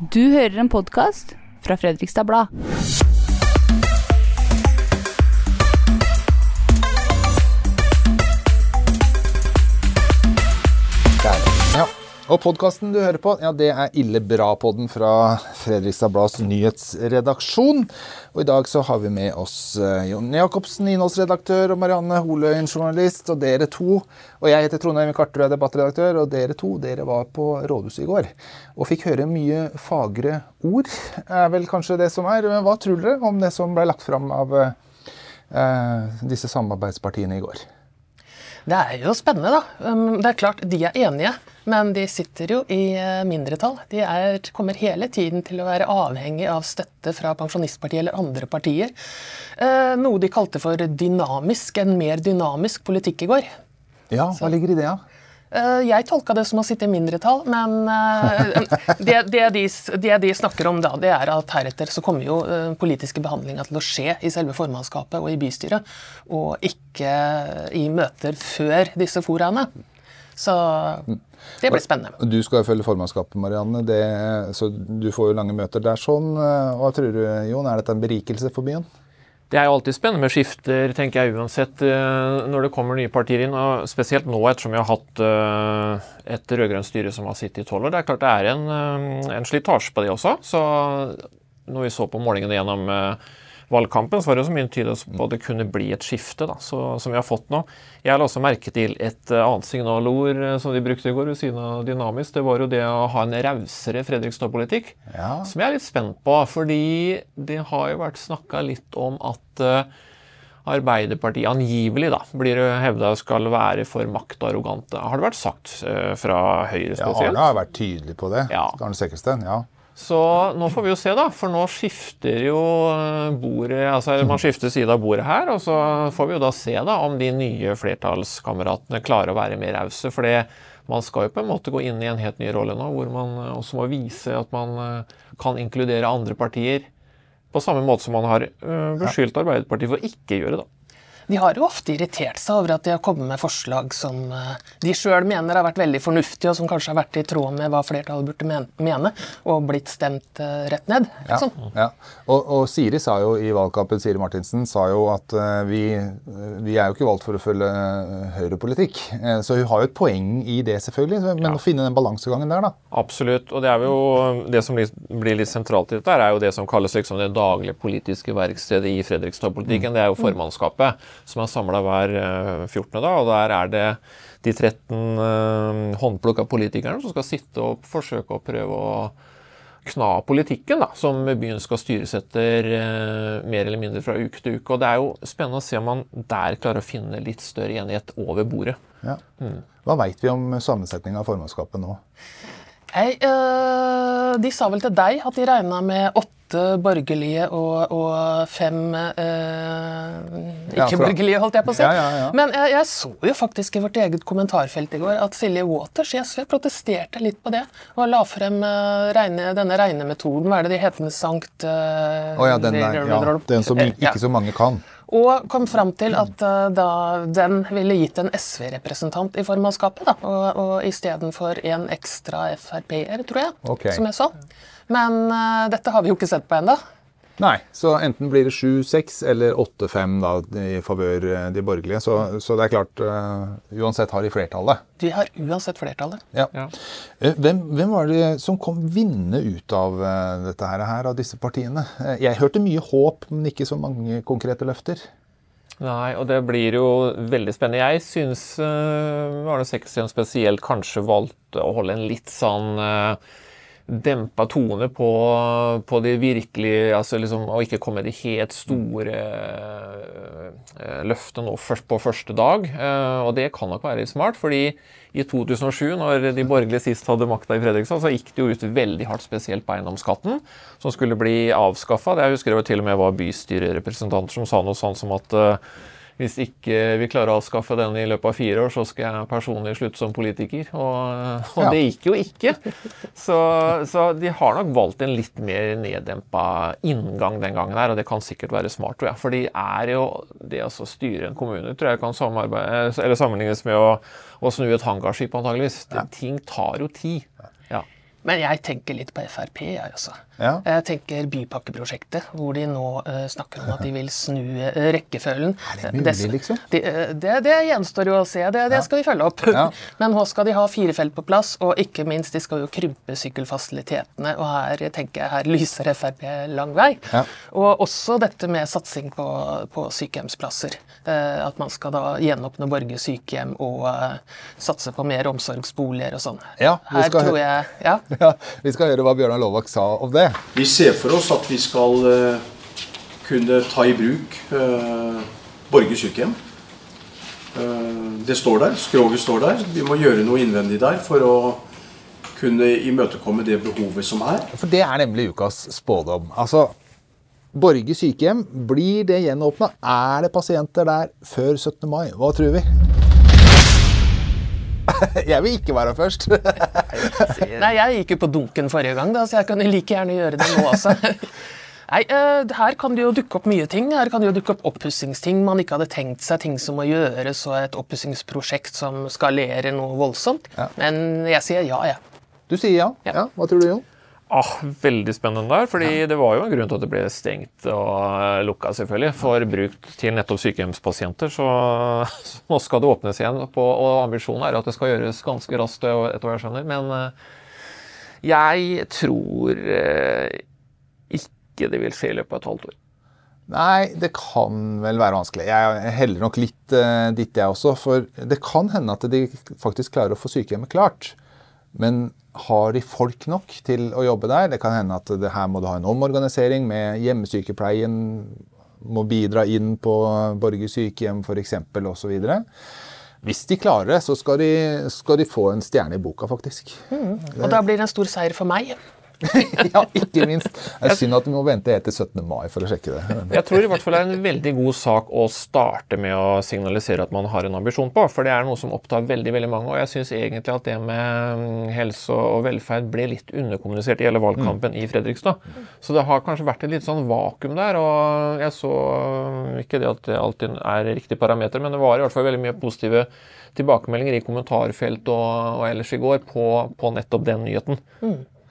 Du hører en podkast fra Fredrikstad Blad. Og podkasten du hører på, ja, det er Ille bra-podden fra Fredrikstad Blads nyhetsredaksjon. Og i dag så har vi med oss eh, Jon Jacobsen, innholdsredaktør, og Marianne Holøyen, journalist, og dere to. Og jeg heter Trondheim Karterød, debattredaktør, og dere to dere var på rådhuset i går. Og fikk høre mye fagre ord, er vel kanskje det som er. Men hva tror dere om det som ble lagt fram av eh, disse samarbeidspartiene i går? Det er jo spennende, da. Um, Det er klart, De er enige, men de sitter jo i eh, mindretall. De er, kommer hele tiden til å være avhengig av støtte fra Pensjonistpartiet eller andre partier. Eh, Noe de kalte for dynamisk, en mer dynamisk politikk i går. Ja, hva ligger i det, da? Eh, Jeg tolka det som å sitte i mindretall, men det, det, de, det de snakker om da, det er at heretter så kommer jo politiske behandlinger til å skje i selve formannskapet og i bystyret, og ikke i møter før disse foraene. Så det blir spennende. Du skal jo følge formannskapet, Marianne. Det, så du får jo lange møter der. sånn. Hva tror du, Jon? Er dette en berikelse for byen? Det er jo alltid spennende med skifter, tenker jeg uansett, eh, når det kommer nye partier inn. og Spesielt nå, ettersom vi har hatt eh, et rød-grønt styre som har sittet i tolv år. Det er klart det er en, eh, en slitasje på det også. Så når vi så på målingene gjennom valgkampen, så var det jo så mye tydet på at det kunne bli et skifte, da, så, som vi har fått nå. Jeg la også merke til et annet signalord som de brukte i går ved siden av dynamisk. Det var jo det å ha en rausere Fredrikstad-politikk, Ja. som jeg er litt spent på. Fordi det har jo vært snakka litt om at eh, Arbeiderpartiet angivelig da, blir hevda skal være for maktarrogante. Har det vært sagt eh, fra Høyre Ja. Arne har vært tydelig på det. Ja. Arne Sekkelsten, ja. Så nå får vi jo se, da. For nå skifter jo eh, bordet Altså man skifter side av bordet her, og så får vi jo da se da om de nye flertallskameratene klarer å være mer rause. For det- man skal jo på en måte gå inn i en helt ny rolle nå, hvor man eh, også må vise at man eh, kan inkludere andre partier. På samme måte som man har beskyldt Arbeiderpartiet for ikke å gjøre, da. De har jo ofte irritert seg over at de har kommet med forslag som eh, de sjøl mener har vært veldig fornuftige, og som kanskje har vært i tråd med hva flertallet burde mene, og blitt stemt eh, rett ned. Ja, Liksom. ja. Og, og Siri sa jo i valgkampen Siri Martinsen sa jo at eh, vi, vi er jo ikke valgt for å følge høyrepolitikk. Så hun har jo et poeng i det, selvfølgelig. men Men å finne den balansegangen der, da. Absolutt. Og det er jo det som blir- blir litt sentralt i dette, her er jo det som kalles liksom det daglige politiske verkstedet i Fredrikstad-politikken. Det er jo formannskapet som er samla hver eh, 14. da, og der er det de 13 uh, håndplukka politikerne som skal sitte og forsøke å prøve å kna politikken da, som byen skal styres etter eh, mer eller mindre fra uke til uke. Og det er jo spennende å se om man der klarer å finne litt større enighet over bordet. Ja. Hva veit vi om sammensetninga av formannskapet nå? Hey, eh, de sa vel til deg at de regna med åtte borgerlige og, og fem eh, ikke-borgerlige, holdt jeg på å si. Ja, ja, ja. Men jeg, jeg så jo faktisk i vårt eget kommentarfelt i går at Silje Waters i SV protesterte litt på det, og la frem eh, regne, denne regnemetoden. Hva er det de heter sankt eh, Å ja, den, der, ja, den som Eh, ikke så mange kan. Og kom fram til at uh, da den ville gitt en SV-representant i formannskapet, da, og, og istedenfor en ekstra Frp-er, tror jeg, okay. som jeg så. Men uh, dette har vi jo ikke sett på ennå. Nei, så enten blir det 7-6 eller 8-5 i favør eh, de borgerlige. Så, så det er klart, uh, uansett har de flertallet. De har uansett flertallet. Ja. Ja. Hvem, hvem var det som kom vinnende ut av dette her, her, av disse partiene? Jeg hørte mye håp, men ikke så mange konkrete løfter. Nei, og det blir jo veldig spennende. Jeg syns uh, Arne Seksten spesielt kanskje valgte å holde en litt sånn uh, dempa tone på, på de virkelig altså liksom, Og ikke komme med de helt store uh, løftene nå først på første dag. Eh, og det kan nok være litt smart, fordi i 2007, når de borgerlige sist hadde makta i Fredrikstad, så gikk det jo ut veldig hardt, spesielt på eiendomsskatten, som skulle bli avskaffa. Jeg husker det var til og med var bystyrerepresentanter som sa noe sånn som at eh, hvis ikke vi klarer å avskaffe den i løpet av fire år, så skal jeg personlig slutte som politiker. Og, og Ja. det gikk jo ikke. Så, så de har nok valgt en litt mer neddempa inngang den gangen her, og det kan sikkert være smart, tror jeg. For de er jo Det å styre en kommune tror jeg kan eller sammenlignes med å, å snu et hangarskip, antageligvis. Ja. Ting tar jo tid. Ja. Men jeg tenker litt på Frp, jeg også. Ja. Jeg tenker Bypakkeprosjektet, hvor de nå uh, snakker om at de vil snu uh, rekkefølgen. Er det mulig, liksom? Det, eh, det, det gjenstår jo å se. Det, det skal vi følge opp. Ja. Men nå skal de ha fire felt på plass, og ikke minst, de skal jo krympe sykkelfasilitetene. Og her tenker jeg her lyser Frp lang vei. Ja. Og også dette med satsing på, på sykehjemsplasser. Eh, at man skal da gjenåpne Borge sykehjem og eh, satse på mer omsorgsboliger og sånn. Ja, her tror jeg Ja. Ja, Vi skal høre hva Bjørnar Lovak sa om det. Vi ser for oss at vi skal eh, kunne ta i bruk eh, Borge sykehjem. Eh, det står der, skroget står der. Vi må gjøre noe innvendig der for å kunne imøtekomme det behovet som er. For det er nemlig ukas spådom. Altså, Borge sykehjem, blir det gjenåpna? Er det pasienter der før 17. mai? Hva tror vi? Jeg vil ikke være først. Nei, jeg gikk jo på dunken forrige gang, da, så jeg kan like gjerne gjøre det nå også. Nei, eh, Her kan det jo dukke opp mye ting. Her kan det jo dukke opp oppussingsting man ikke hadde tenkt seg, ting som må gjøres, og et oppussingsprosjekt som skalerer noe voldsomt. Men jeg sier ja, jeg. Du sier ja. Ja. ja. Hva tror du, Jon? Ah, veldig spennende der, fordi det var jo en grunn til at det ble stengt og eh, lukka, selvfølgelig, for bruk til nettopp sykehjemspasienter. Så, så nå skal det åpnes igjen, på, og ambisjonen er at det skal gjøres ganske raskt, etter hva jeg skjønner. Men eh, jeg tror eh, ikke det vil skje i løpet av et halvt år. Nei, det kan vel være vanskelig. Jeg heller nok litt uh, dit, jeg også. For det kan hende at de faktisk klarer å få sykehjemmet klart. Men har de folk nok til å jobbe der? Det kan hende at det her må du ha en omorganisering med hjemmesykepleien. Må bidra inn på Borge sykehjem f.eks. osv. Hvis de klarer det, så skal de, skal de få en stjerne i boka, faktisk. Og da blir det en stor seier for meg. ja, ikke minst. Det er synd at vi må vente helt til 17. mai for å sjekke det. Jeg tror i hvert fall det er en veldig god sak å starte med å signalisere at man har en ambisjon på, for det er noe som opptar veldig veldig mange. Og jeg syns egentlig at det med mm, helse og velferd ble litt underkommunisert i hele valgkampen i Fredrikstad. Så det har kanskje vært et litt sånn vakuum der. Og jeg så mm, ikke det at det alltid er riktig parameter, men det var i hvert fall veldig mye positive tilbakemeldinger i kommentarfelt og, og ellers i går på, på nettopp den nyheten.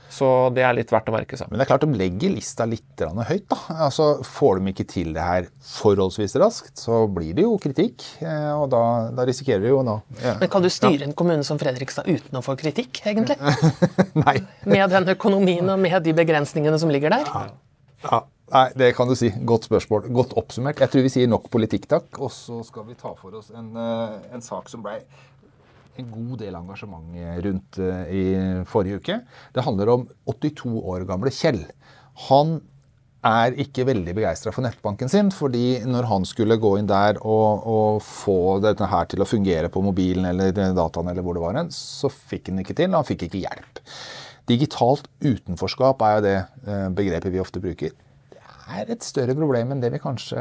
Så det er litt verdt å merke seg. Men det er klart de legger lista litt høyt. da. Altså, Får de ikke til det her forholdsvis raskt, så blir det jo kritikk. eh, Og da, da risikerer de jo nå ja. Men kan du styre en kommune som Fredrikstad uten å få kritikk, egentlig? Nei. Med den økonomien og med de begrensningene som ligger der? Ja. Nei, det kan du si. Godt spørsmål. Godt oppsummert. Jeg tror vi sier nok politikk, takk. Og så skal vi ta for oss en, eh, en sak som ble en god del engasjement rundt eh, i forrige uke. Det handler om 82 år gamle Kjell. Han er ikke veldig begeistra for nettbanken sin, fordi når han skulle gå inn der og, og få dette her til å fungere på mobilen eller dataen, eller hvor det var så fikk han ikke til. Han fikk ikke hjelp. Digitalt utenforskap er jo det eh, begrepet vi ofte bruker. Er et større problem enn det vi kanskje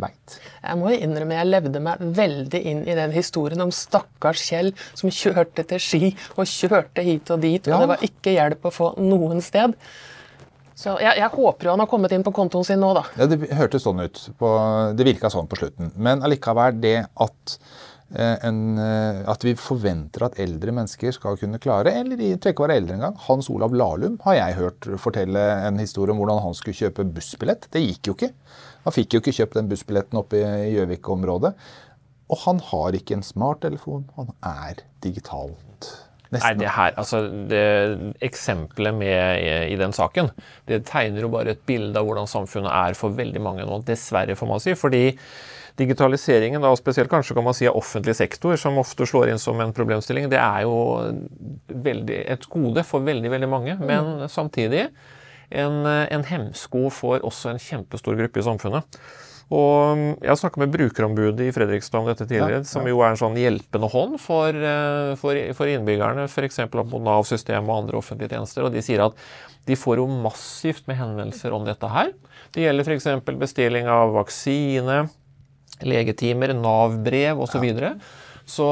veit. Jeg må innrømme jeg levde meg veldig inn i den historien om stakkars Kjell som kjørte til Ski og kjørte hit og dit, Ja. og det var ikke hjelp å få noen sted. Så jeg, jeg håper jo han har kommet inn på kontoen sin nå, da. Ja, Det hørtes sånn ut. På, det virka sånn på slutten. Men allikevel det at, en, eh, at vi forventer at eldre mennesker skal kunne klare, eller de trenger ikke være eldre engang. Hans Olav Lahlum har jeg hørt fortelle en historie om hvordan han skulle kjøpe bussbillett. Det gikk jo ikke. Han fikk jo ikke kjøpt den bussbilletten oppe i Gjøvik-området. Og han har ikke en smarttelefon. Han er digitalt. Nei, det her, altså det Eksempelet med i den saken det tegner jo bare et bilde av hvordan samfunnet er for veldig mange nå. Dessverre, får man si. fordi digitaliseringen, da, og spesielt kanskje kan man si av offentlig sektor, som ofte slår inn som en problemstilling, det er jo veldig, et gode for veldig, veldig mange. Men samtidig en, en hemsko for også en kjempestor gruppe i samfunnet. Og Jeg har snakket med brukerombudet i Fredrikstad om dette tidligere, Ja, som jo er en sånn hjelpende hånd for, eh, for, for innbyggerne, f.eks. mot Nav-systemet og andre offentlige tjenester. og De sier at de får jo massivt med henvendelser om dette her. Det gjelder f.eks. bestilling av vaksine, legetimer, Nav-brev osv. Så, videre. så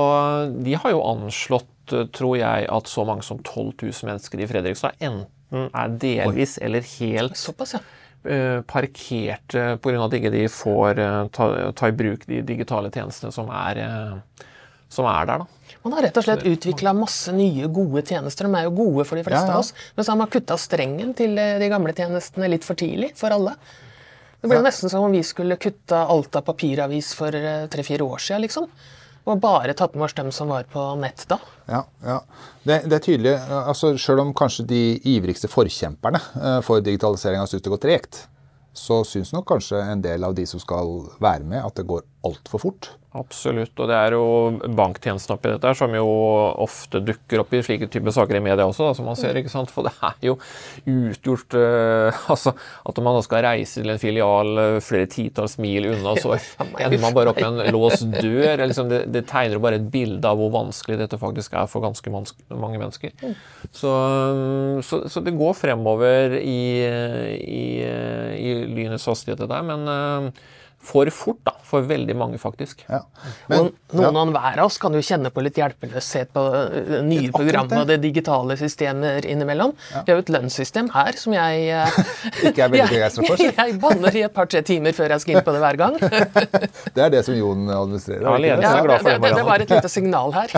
de har jo anslått, eh, tror jeg, at så mange som 12 000 mennesker i Fredrikstad enten er delvis eller helt Såpass, ja. eh, parkerte pga. at ikke de får eh, ta, ta i bruk de digitale tjenestene som er, som er der, da. Man har rett og slett utvikla masse nye, gode tjenester. De er jo gode for de fleste Ja, ja. av oss. Men så har man kutta strengen til de gamle tjenestene litt for tidlig for alle. Det ble nesten som om vi skulle kutta alt av papiravis for eh, tre-fire år siden, liksom. Og bare tatt med oss dem som var på nett da. Ja, ja. Det, det er tydelig, altså Selv om kanskje de ivrigste forkjemperne eh, for digitalisering har syntes det går tregt, så syns nok kanskje en del av de som skal være med, at det går altfor fort. Absolutt. Og det er jo banktjenesten oppi dette her som jo ofte dukker opp i slike typer saker i media også, da, som man ser. ikke sant? For det er jo utgjort uh, altså at man da skal reise til en filial eh, flere titalls mil unna, så ender man bare opp med en låst dør. Liksom det, det tegner jo bare et bilde av hvor vanskelig dette faktisk er for ganske mange mennesker. Så, så, så det går fremover i, i, i lynets hastighet, det der. Men eh, for fort, da. For veldig mange, faktisk. Ja. og ja. noen ja. hver av oss kan jo kjenne på litt hjelpeløshet på eh, nye programmer program og det digitale systemer innimellom. Vi har jo et lønnssystem her som jeg eh, Ikke er veldig begeistret for. Jeg banner i et par-tre timer før jeg skal inn på det hver gang. Det er det som Jon administrerer. Ja, det det? Ja, er glad for det, det, det, det var et lite signal her.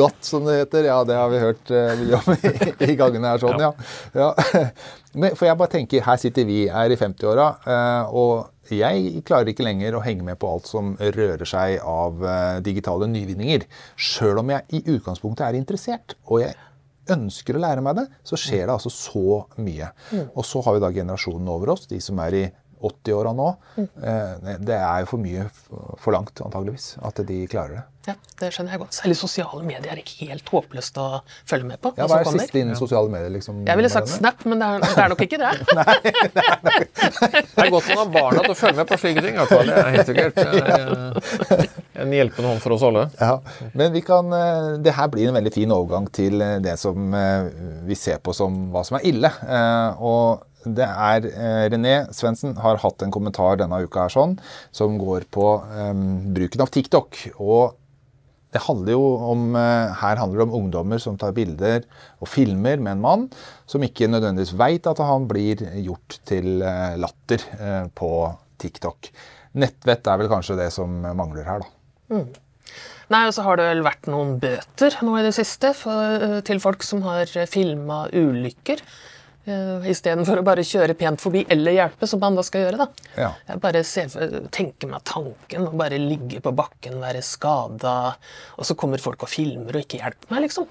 Godt, som det heter. Ja, det har vi hørt mye om i, i gangene her. sånn, ja. ja. Men, for jeg bare tenker, Her sitter vi, er i 50-åra, eh, og jeg klarer ikke lenger å henge med på alt som rører seg av eh, digitale nyvinninger. Sjøl om jeg i utgangspunktet er interessert, og jeg ønsker å lære meg det, så skjer det altså så mye. Og så har vi da generasjonen over oss, de som er i 80-åra nå. Eh, Det er jo for mye for langt, antageligvis, at de klarer det. Ja, det skjønner jeg godt. Særlig sosiale medier er ikke helt håpløst å følge med på. Ja, hva er siste innen sosiale medier? liksom? Jeg ville sagt Snap, men det er, det er nok ikke det. Det er godt man har barna til å følge med på slike ting. i hvert fall. Det er helt sikkert er, eh, en hjelpende hånd for oss alle. Ja, men vi kan, eh, det her blir en veldig fin overgang til det som vi ser på som hva som er ille. Eh, Og det er eh, René Svendsen har hatt en kommentar denne uka her sånn, som går på eh, bruken av TikTok. og det handler jo om, eh, Her handler det om ungdommer som tar bilder og filmer med en mann som ikke nødvendigvis veit at han blir gjort til eh, latter eh, på TikTok. Nettvett er vel kanskje det som mangler her, da. Nei, og så har det vel vært noen bøter nå i det siste for, eh, til folk som har filma ulykker. Uh, Istedenfor å bare kjøre pent forbi eller hjelpe, som man da skal gjøre. da. Ja. Jeg bare ser, tenker meg tanken å bare ligge på bakken, være skada, og så kommer folk og filmer og ikke hjelper meg, liksom.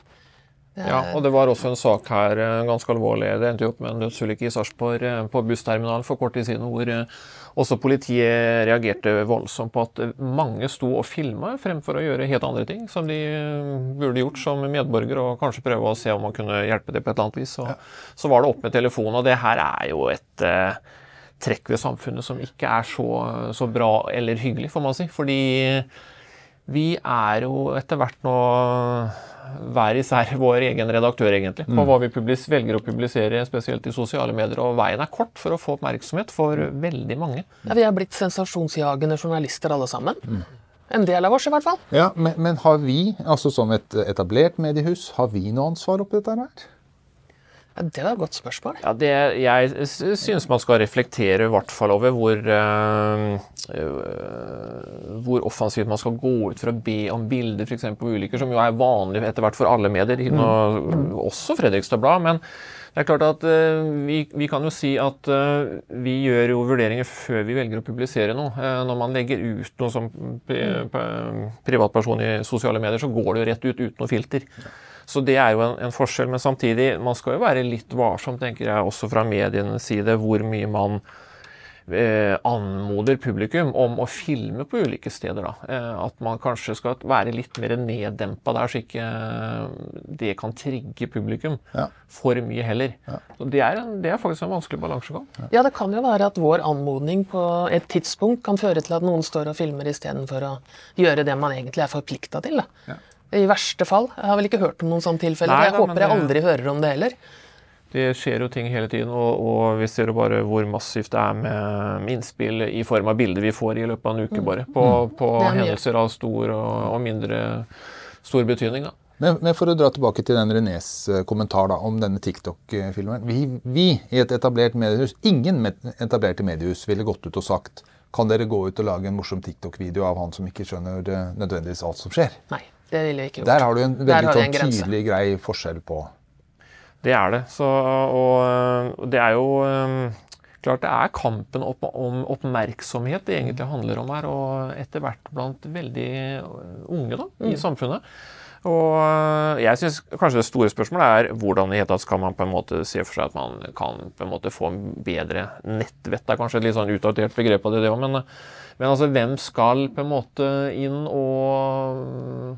Ja, og det var også en sak her, eh, ganske alvorlig. Det endte jo opp med en dødsulykke i Sarpsborg eh, på bussterminalen for kort tid siden, hvor eh, også politiet reagerte voldsomt på at mange sto og filma fremfor å gjøre helt andre ting som de burde gjort som medborger, og kanskje prøve å se om man kunne hjelpe det på et eller annet vis. Så, så var det opp med telefonen, og det her er jo et trekk ved samfunnet som ikke er så, så bra eller hyggelig, får man si. Fordi vi er jo etter hvert nå hver især vår egen redaktør, egentlig, på hva vi publis velger å publisere, spesielt i sosiale medier. Og veien er kort for å få oppmerksomhet for veldig mange. Ja, vi er blitt sensasjonsjagende journalister alle sammen. En del av oss, i hvert fall. Ja, men, men har vi, altså som et etablert mediehus, har vi noe ansvar oppi dette her? Ja, det var et godt spørsmål. Ja, det, Jeg syns man skal reflektere i hvert fall over hvor, eh, hvor offensivt man skal gå ut for å be om bilder eksempel, på ulykker, som jo er vanlig etter hvert for alle medier, og også Fredrikstad Blad. men det er klart at eh, vi, vi kan jo si at eh, vi gjør jo vurderinger før vi velger å publisere noe. Eh, når man legger ut noe som pri- privatperson i sosiale medier, så går det jo rett ut uten noe filter. Så det er jo en, en forskjell. Men samtidig, man skal jo være litt varsom, tenker jeg, også fra medienes side, hvor mye man eh, anmoder publikum om å filme på ulike steder. Da. Eh, at man kanskje skal være litt mer neddempa der, så ikke eh, det kan trigge publikum Ja. for mye heller. Ja. det er, en, det er faktisk en vanskelig balansegang. Ja, det kan jo være at vår anmodning på et tidspunkt kan føre til at noen står og filmer istedenfor å gjøre det man egentlig er forplikta til. Da. I verste fall. Jeg har vel ikke hørt om noen sånne tilfeller. Nei jeg da, håper jeg det- aldri hører om det heller. Det skjer jo ting hele tiden, og, og vi ser jo bare hvor massivt det er med, med innspill i form av bilder vi får i løpet av en uke bare, på, på er mye. hendelser av stor og, og mindre stor betydning. da. Men, men for å dra tilbake til den Renés eh, kommentar da, om denne TikTok-filmen. Vi, vi i et etablert mediehus, ingen med etablerte mediehus ville gått ut og sagt kan dere gå ut og lage en morsom TikTok-video av han som ikke skjønner eh, nødvendigvis alt som skjer? Nei, det ville vi ikke gjort. Der har du en veldig en sånn tydelig, grei forskjell på Det er det. Så, og det er jo eh, klart det er kampen opp, om oppmerksomhet det egentlig handler om her, og etter hvert blant veldig unge da, i samfunnet. Og eh, jeg synes kanskje det store spørsmålet er hvordan i hele tatt skal man på en måte se for seg at man kan på en måte få bedre nettvett. Det er kanskje et litt sånn utdatert begrep av det, det òg, men, men altså hvem skal på en måte inn og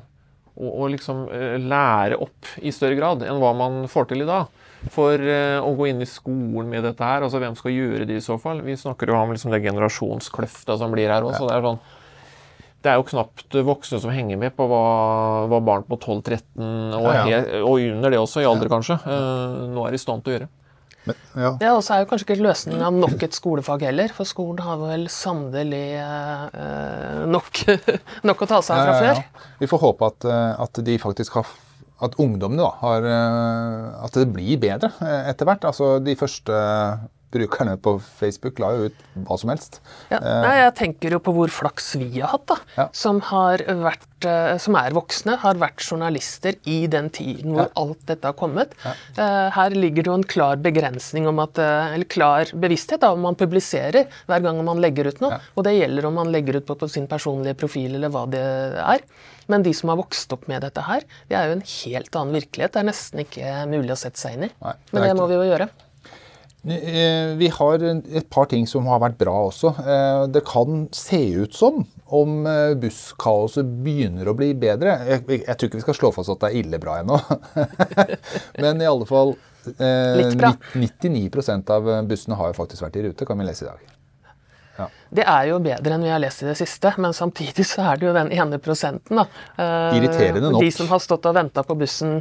og, og liksom eh, lære opp i større grad enn hva man får til i dag. For eh, å gå inn i skolen med dette her, altså hvem skal gjøre det i så fall? Vi snakker jo om liksom det generasjonskløfta som blir her også. Det, er sånn, det er jo knapt voksne som henger med på hva, hva barn på 12-13 og, og under det også, i alder kanskje, eh, nå er i stand til å gjøre. Men, ja. Det er også er jo kanskje ikke løsningen av nok et skolefag heller, for skolen har vel sannelig eh, nok, nok å ta seg av fra Ja, ja, før. Vi får håpe at, eh, at de faktisk har at ungdommene da, har eh, At det blir bedre eh, etter hvert. Altså, de første brukerne på Facebook la jo ut hva som helst. Ja, nei, jeg tenker jo på hvor flaks vi har hatt, da. Ja. Som, har vært, eh, som er voksne, har vært journalister i den tiden hvor Ja. alt dette har kommet. Eh, Her ligger det jo en klar begrensning om at eh, Eller klar bevissthet da, om man publiserer hver gang man legger ut noe. Og det gjelder om man legger ut på, på sin personlige profil eller hva det er. Men de som har vokst opp med dette her, det er jo en helt annen virkelighet. Det er nesten ikke mulig å sette seg inn i. Nei, det Men det må vi jo gjøre. Eh, Vi har et par ting som har vært bra også. Eh, Det kan se ut som om eh, busskaoset begynner å bli bedre. Jeg, jeg tror ikke vi skal slå fast at det er ille bra ennå. Men i alle fall eh, Litt bra. 99% av bussene har jo faktisk vært i rute, kan vi lese i dag. Det er jo bedre enn vi har lest i det siste, men samtidig så er det jo den ene prosenten. da. Eh, Irriterende nok. De som har stått og venta på bussen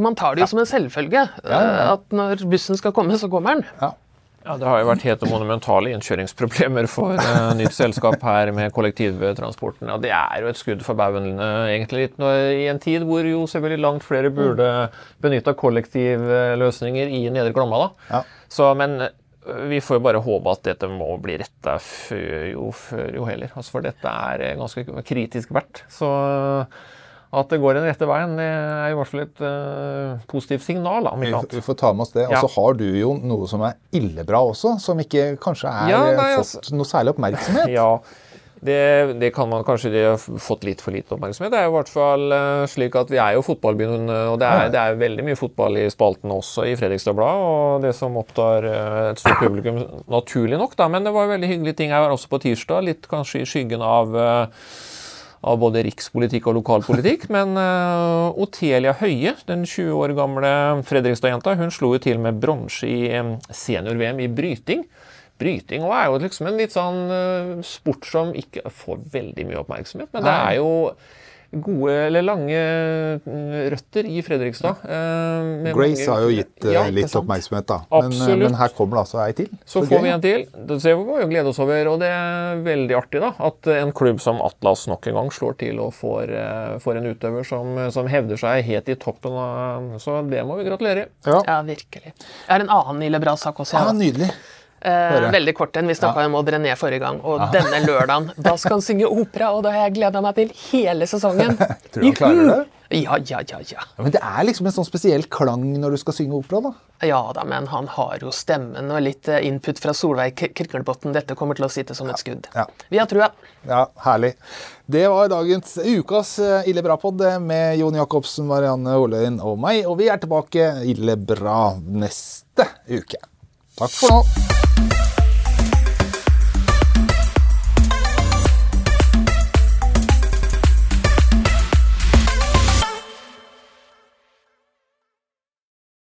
Man tar det jo som en selvfølge. Ja, ja, ja. eh, At når bussen skal komme, så kommer den. Ja. Ja, Det har jo vært helt monumentale innkjøringsproblemer for uh, nytt selskap her med kollektivtransporten. Ja, det er jo et skudd for baugen eh, egentlig litt når, i en tid hvor jo selvfølgelig langt flere burde benytta kollektivløsninger i Nedre Glomma. da. Ja. Så, men vi får jo bare håpe at dette må bli retta før jo før jo heller. Altså, for dette er ganske kritisk verdt. Så at det går den rette veien, det er i hvert fall et uh, positivt signal. om Vi, ikke vi annet. får ta med oss det. Og Ja. så har du jo noe som er ille bra også, som ikke kanskje er Ja, eh, nei, fått noe særlig oppmerksomhet. Ja, det, det kan man kanskje de har fått litt for lite oppmerksomhet. Det er i hvert fall eh, slik at vi er jo fotballbyen, og det er, det er veldig mye fotball i spalten også i Fredrikstad Blad, og det som opptar et stort publikum, naturlig nok, da. Men det var veldig hyggelige ting her også på tirsdag, litt kanskje i skyggen av av både rikspolitikk og lokalpolitikk. Men uh, Otelia Høie, den 20 år gamle Fredrikstad-jenta, hun slo jo til med bronse i eh, senior-VM i bryting. Bryting er jo liksom en litt sånn eh, sport som ikke får veldig mye oppmerksomhet, men det er jo gode eller lange mm, røtter i Fredrikstad. eh, Grace mange- har jo gitt eh, Ja, litt oppmerksomhet, da. Men, eh, men her kommer det altså ei til. Så så får vi en til. Det ser vi må jo glede oss over. Og det er veldig artig da, at en klubb som Atlas nok en gang slår til og får, får en utøver som, som hevder seg helt i toppen. Av, så det må vi gratulere. Ja. Ja, virkelig. Jeg har en annen ille bra sak også. ja, nydelig. Eh, veldig kort en. Vi snakka om Odd René forrige gang. Og denne lørdagen, da skal han synge opera, og det har jeg gleda meg til hele sesongen. Tror du han klarer det? Ja, ja, ja, ja. Ja, men det er liksom en sånn spesiell klang når du skal synge opera, da. Ja da, men han har jo stemmen og litt eh, input fra Solveig Kirkelbotn. Dette kommer til å sitte som et skudd. Ja. Vi har trua. Ja, herlig. Det var dagens ukas eh, Ille bra-pod med Jon Jacobsen, Marianne Oløyen og meg. Og vi er tilbake ille bra neste uke. Takk for nå. Thank you.